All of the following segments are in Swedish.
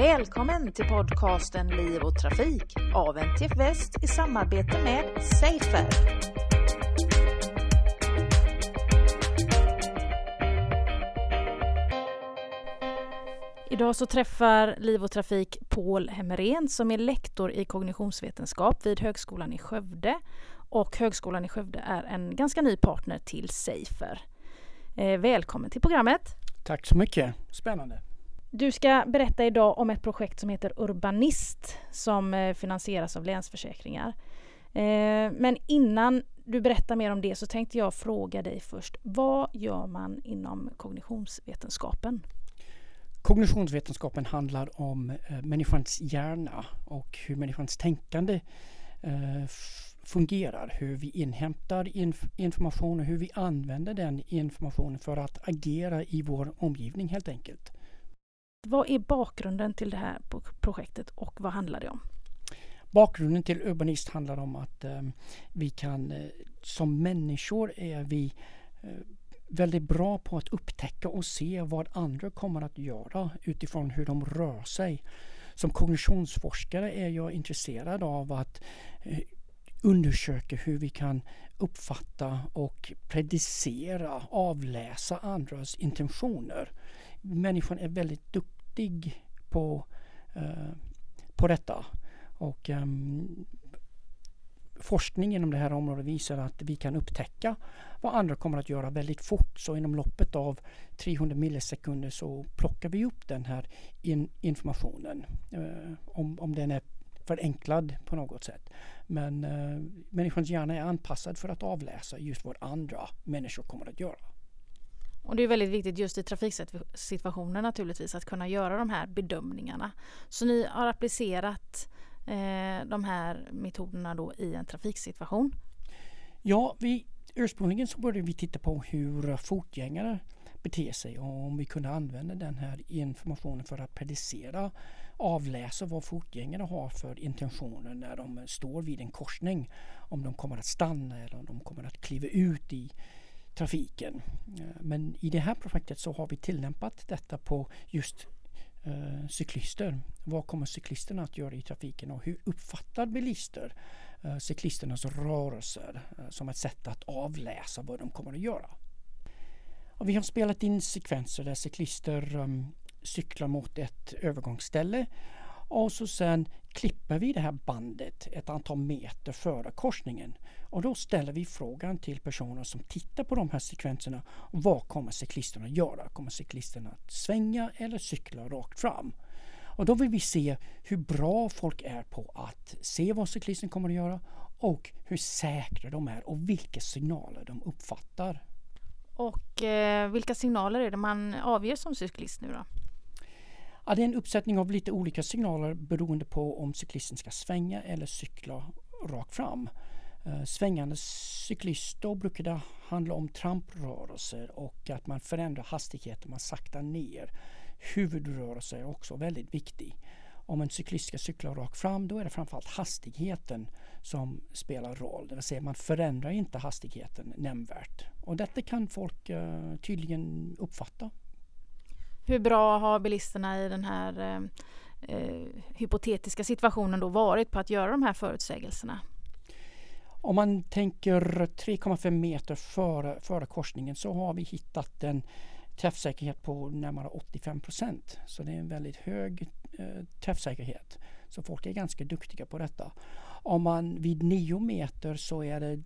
Välkommen till podcasten Liv och Trafik av NTF Väst i samarbete med Safer. Idag så träffar Liv och Trafik Paul Hemmerén som är lektor i kognitionsvetenskap vid Högskolan i Skövde. Och Högskolan i Skövde är en ganska ny partner till Safer. Eh, välkommen till programmet! Tack så mycket, spännande! Du ska berätta idag om ett projekt som heter Urbanist som eh, finansieras av Länsförsäkringar. Eh, men innan du berättar mer om det så tänkte jag fråga dig först. Vad gör man inom kognitionsvetenskapen? Kognitionsvetenskapen handlar om eh, människans hjärna och hur människans tänkande fungerar. Hur vi inhämtar inf information och hur vi använder den informationen för att agera i vår omgivning helt enkelt. Vad är bakgrunden till det här projektet och vad handlar det om? Bakgrunden till Urbanist handlar om att eh, vi kan eh, som människor är vi eh, väldigt bra på att upptäcka och se vad andra kommer att göra utifrån hur de rör sig. Som kognitionsforskare är jag intresserad av att eh, undersöka hur vi kan uppfatta och predicera, avläsa andras intentioner människan är väldigt duktig på, eh, på detta. Och eh, forskning inom det här området visar att vi kan upptäcka vad andra kommer att göra väldigt fort. Så inom loppet av 300 millisekunder så plockar vi upp den här in informationen. Eh, om, om den är förenklad på något sätt. Men eh, människans hjärna är anpassad för att avläsa just vad andra människor kommer att göra. Och det är väldigt viktigt just i trafiksituationer naturligtvis att kunna göra de här bedömningarna. Så ni har applicerat eh, de här metoderna då i en trafiksituation? Ja, vi, ursprungligen så började vi titta på hur fotgängare beter sig och om vi kunde använda den här informationen för att predicera, avläsa vad fotgängare har för intentioner när de står vid en korsning. Om de kommer att stanna eller om de kommer att kliva ut i trafiken. Eh, men i det här projektet så har vi tillämpat detta på just eh, cyklister. Vad kommer cyklisterna att göra i trafiken och hur uppfattar bilister eh, cyklisternas rörelser eh, som ett sätt att avläsa vad de kommer att göra. Och vi har spelat in sekvenser där cyklister eh, cyklar mot ett övergångsställe och så sen klipper vi det här bandet ett antal meter före korsningen. Och då ställer vi frågan till personer som tittar på de här sekvenserna. Vad kommer cyklisterna göra? Kommer cyklisterna att svänga eller cykla rakt fram? Och då vill vi se hur bra folk är på att se vad cyklisten kommer att göra och hur säkra de är och vilka signaler de uppfattar. Och eh, vilka signaler är det man avger som cyklist nu då? Ja, det är en uppsättning av lite olika signaler beroende på om cyklisten ska svänga eller cykla rakt fram. Uh, svängande cyklister brukar det handla om tramprörelser och att man förändrar hastigheten, man saktar ner. Huvudrörelse är också väldigt viktig. Om en cyklist ska cykla rakt fram då är det framförallt hastigheten som spelar roll. Det vill säga man förändrar inte hastigheten nämnvärt. Och detta kan folk uh, tydligen uppfatta hur bra har bilisterna i den här eh, eh, hypotetiska situationen då varit på att göra de här förutsägelserna? Om man tänker 3,5 meter före, före korsningen så har vi hittat en träffsäkerhet på närmare 85 procent. Så det är en väldigt hög eh, träffsäkerhet. Så folk är ganska duktiga på detta. Om man vid 9 meter så är det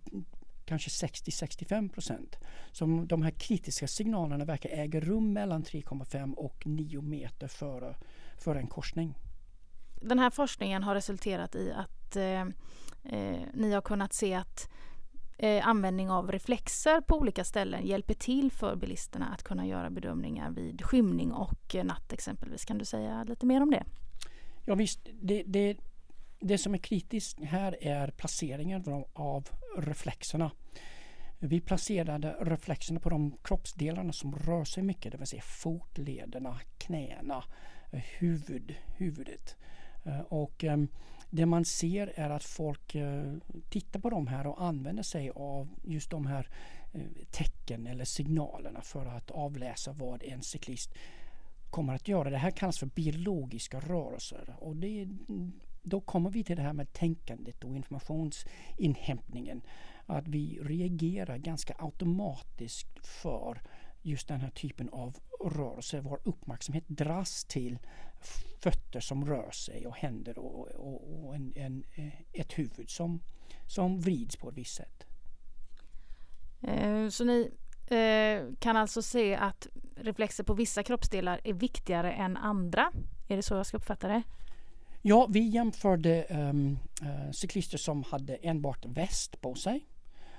kanske 60-65 procent. Så de här kritiska signalerna verkar äga rum mellan 3,5 och 9 meter före, före en korsning. Den här forskningen har resulterat i att eh, eh, ni har kunnat se att eh, användning av reflexer på olika ställen hjälper till för bilisterna att kunna göra bedömningar vid skymning och natt exempelvis. Kan du säga lite mer om det? Ja visst, det, det det som är kritiskt här är placeringen av reflexerna. Vi placerade reflexerna på de kroppsdelarna som rör sig mycket, det vill säga fotlederna, knäna, huvud, huvudet. Och eh, det man ser är att folk eh, tittar på de här och använder sig av just de här eh, tecken eller signalerna för att avläsa vad en cyklist kommer att göra. Det här kallas för biologiska rörelser och det, då kommer vi till det här med tänkandet och informationsinhämtningen. Att vi reagerar ganska automatiskt för just den här typen av rörelse. Vår uppmärksamhet dras till fötter som rör sig och händer och, och, och en, en, eh, ett huvud som, som vrids på ett visst sätt. Eh, så ni eh, kan alltså se att reflexer på vissa kroppsdelar är viktigare än andra? Är det så jag ska uppfatta det? Ja, vi jämförde um, uh, cyklister som hade enbart väst på sig.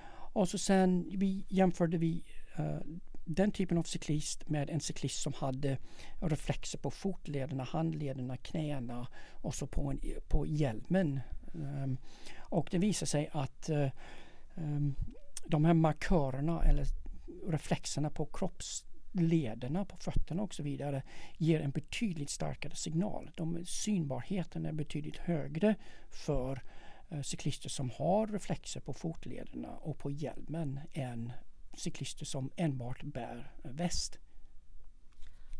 Och så sen vi jämförde vi uh, den typen av cyklist med en cyklist som hade reflexer på fotlederna, handlederna, knäna och så på, en, på hjälmen. Um, och det visade sig att uh, um, de här markörerna eller reflexerna på lederna på fötterna och så vidare ger en betydligt starkare signal. De, synbarheten är betydligt högre för eh, cyklister som har reflexer på fotlederna och på hjälmen än cyklister som enbart bär eh, väst.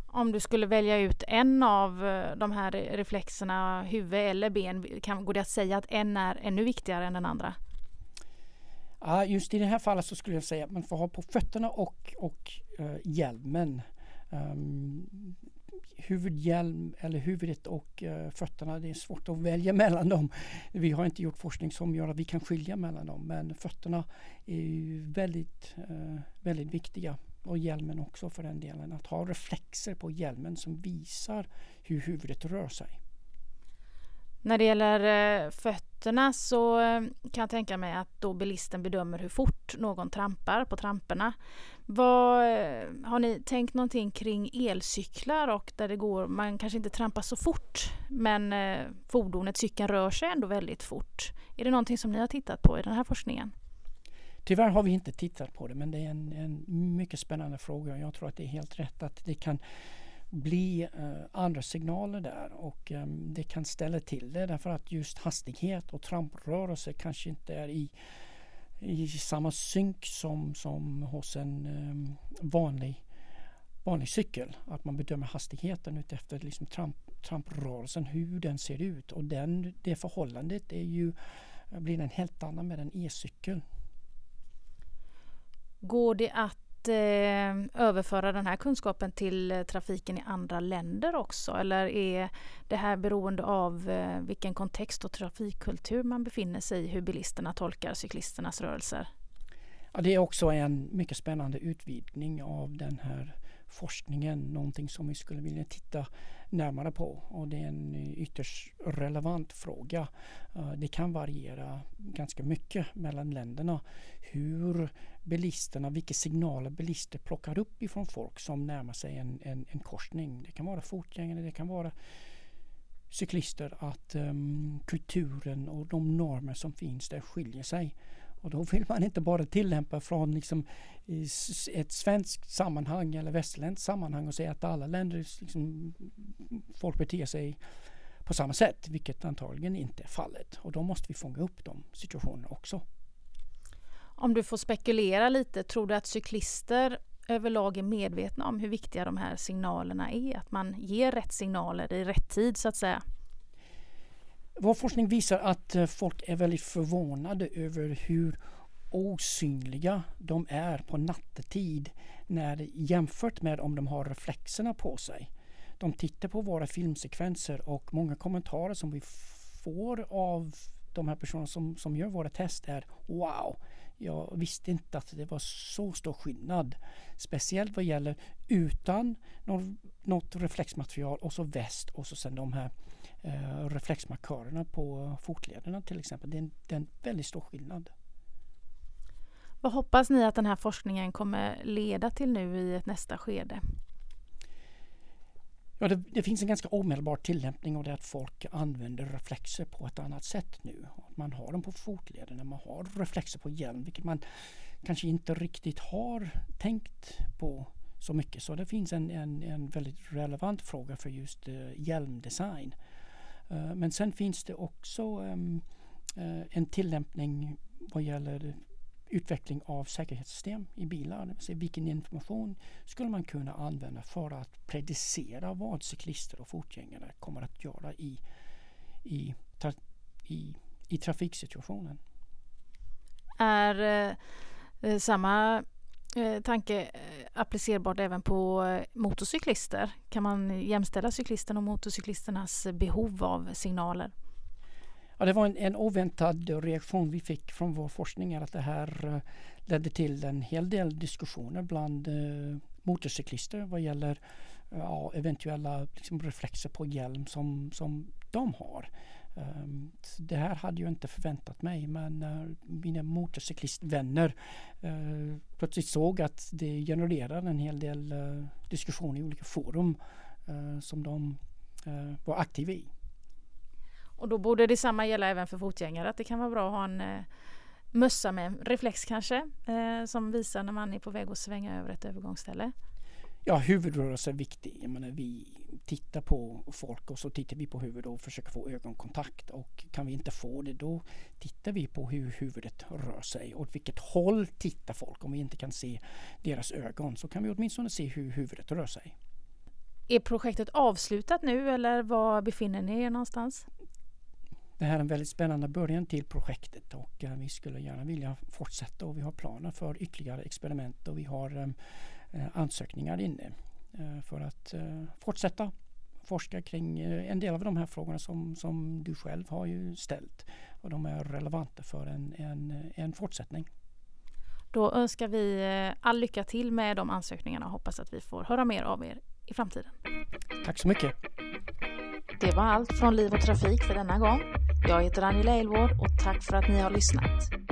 Om du skulle välja ut en av eh, de här reflexerna, huvud eller ben, kan, går det att säga att en är ännu viktigare än den andra? Ja, just i det här fallet så skulle jag säga att man får ha på fötterna och, och uh, hjälmen. Um, huvudhjälm eller huvudet och uh, fötterna, det är svårt att välja mellan dem. Vi har inte gjort forskning som gör att vi kan skilja mellan dem men fötterna är väldigt, uh, väldigt viktiga och hjälmen också för den delen. Att ha reflexer på hjälmen som visar hur huvudet rör sig. När det gäller fötterna, fötterna så eh, kan jag tänka mig att då bilisten bedömer hur fort någon trampar på tramporna. Vad, eh, har ni tänkt någonting kring elcyklar och där det går, man kanske inte trampar så fort men eh, fordonet, cykeln rör sig ändå väldigt fort. Är det någonting som ni har tittat på i den här forskningen? Tyvärr har vi inte tittat på det men det är en, en mycket spännande fråga. och Jag tror att det är helt rätt att det kan bli eh, andra signaler där och ehm, det kan ställa till det därför att just hastighet och tramprörelse kanske inte är i, i samma synk som, som hos en ehm, vanlig, vanlig cykel. Att man bedömer hastigheten utefter liksom tramp, tramprörelsen, hur den ser ut och den, det förhållandet är ju, blir en helt annan med en e-cykel. Går det att eh, överföra den här kunskapen till eh, trafiken i andra länder också? Eller är det här beroende av eh, vilken kontext och trafikkultur man befinner sig i, hur bilisterna tolkar cyklisternas rörelser? Ja, det är också en mycket spännande utvidgning av den här forskningen, någonting som vi skulle vilja titta närmare på och det är en eh, ytterst relevant fråga. Eh, det kan variera ganska mycket mellan länderna hur bilisterna, vilka signaler bilister plockar upp ifrån folk som närmar sig en, en, en korsning. Det kan vara fotgängare, det kan vara cyklister att um, kulturen och de normer som finns där skiljer sig. Och då vill man inte bara tillämpa från liksom ett svenskt sammanhang eller västerländskt sammanhang och säga att alla länder, liksom, folk beter sig på samma sätt, vilket antagligen inte är fallet. Och då måste vi fånga upp de situationerna också. Om du får spekulera lite, tror du att cyklister överlag är medvetna om hur viktiga de här signalerna är? Att man ger rätt signaler i rätt tid så att säga? Vår forskning visar att eh, folk är väldigt förvånade över hur osynliga de är på nattetid när jämfört med om de har reflexerna på sig. De tittar på våra filmsekvenser och många kommentarer som vi får av de här personerna som, som gör våra test är Wow! Jag visste inte att det var så stor skillnad. Speciellt vad gäller utan något, något reflexmaterial och så väst och så sen de här eh, reflexmarkörerna på fotlederna till exempel. Det är, en, det är en väldigt stor skillnad. Vad hoppas ni att den här forskningen kommer leda till nu i ett nästa skede? Ja, det, det, finns en ganska omedelbar tillämpning och det är att folk använder reflexer på ett annat sätt nu. Man har dem på fotlederna, man har reflexer på hjälm vilket man kanske inte riktigt har tänkt på så mycket. Så det finns en, en, en väldigt relevant fråga för just uh, hjälmdesign. Eh, men sen finns det också ehm, eh, en tillämpning vad gäller utveckling av säkerhetssystem i bilar. Så vilken information skulle man kunna använda för att predicera vad cyklister och fotgängare kommer att göra i, i, i, i trafiksituationen? Är eh, samma Eh, tanke eh, applicerbart även på eh, motorcyklister? Kan man jämställa cyklisten och motorcyklisternas behov av signaler? Ja, det var en, en oväntad reaktion vi fick från vår forskning att det här ledde till en hel del diskussioner bland eh, motorcyklister vad gäller ja, eventuella liksom, reflexer på hjälm som, som de har. Um, det här hade jag inte förväntat mig men uh, mina motorcyklistvänner uh, plötsligt såg att det genererar en hel del eh, uh, diskussioner i olika forum eh, som de var aktiva i. Och då borde detsamma gälla även för fotgängare, att det kan vara bra att ha en mössa med reflex kanske, som visar när man är på väg att svänga över ett övergångsställe. Ja, huvudrörelse är viktig. Jag menar, vi tittar på folk och så tittar vi på huvudet och försöker få ögonkontakt. Och kan vi inte få det då tittar vi på hur huvudet rör sig. Och åt vilket håll tittar folk? Om vi inte kan se deras ögon så kan vi åtminstone se hur huvudet rör sig. Är projektet avslutat nu eller var befinner ni er någonstans? det här är en väldigt spännande början till projektet och eh, vi skulle gärna vilja fortsätta och vi har planer för ytterligare experiment och vi har eh, ansökningar inne för att fortsätta forska kring en del av de här frågorna som, som du själv har ju ställt och de är relevanta för en, en, en fortsättning. Då önskar vi all lycka till med de ansökningarna och hoppas att vi får höra mer av er i framtiden. Tack så mycket. Det var allt från Liv och Trafik för denna gång. Jag heter Angela Elvård och tack för att ni har lyssnat.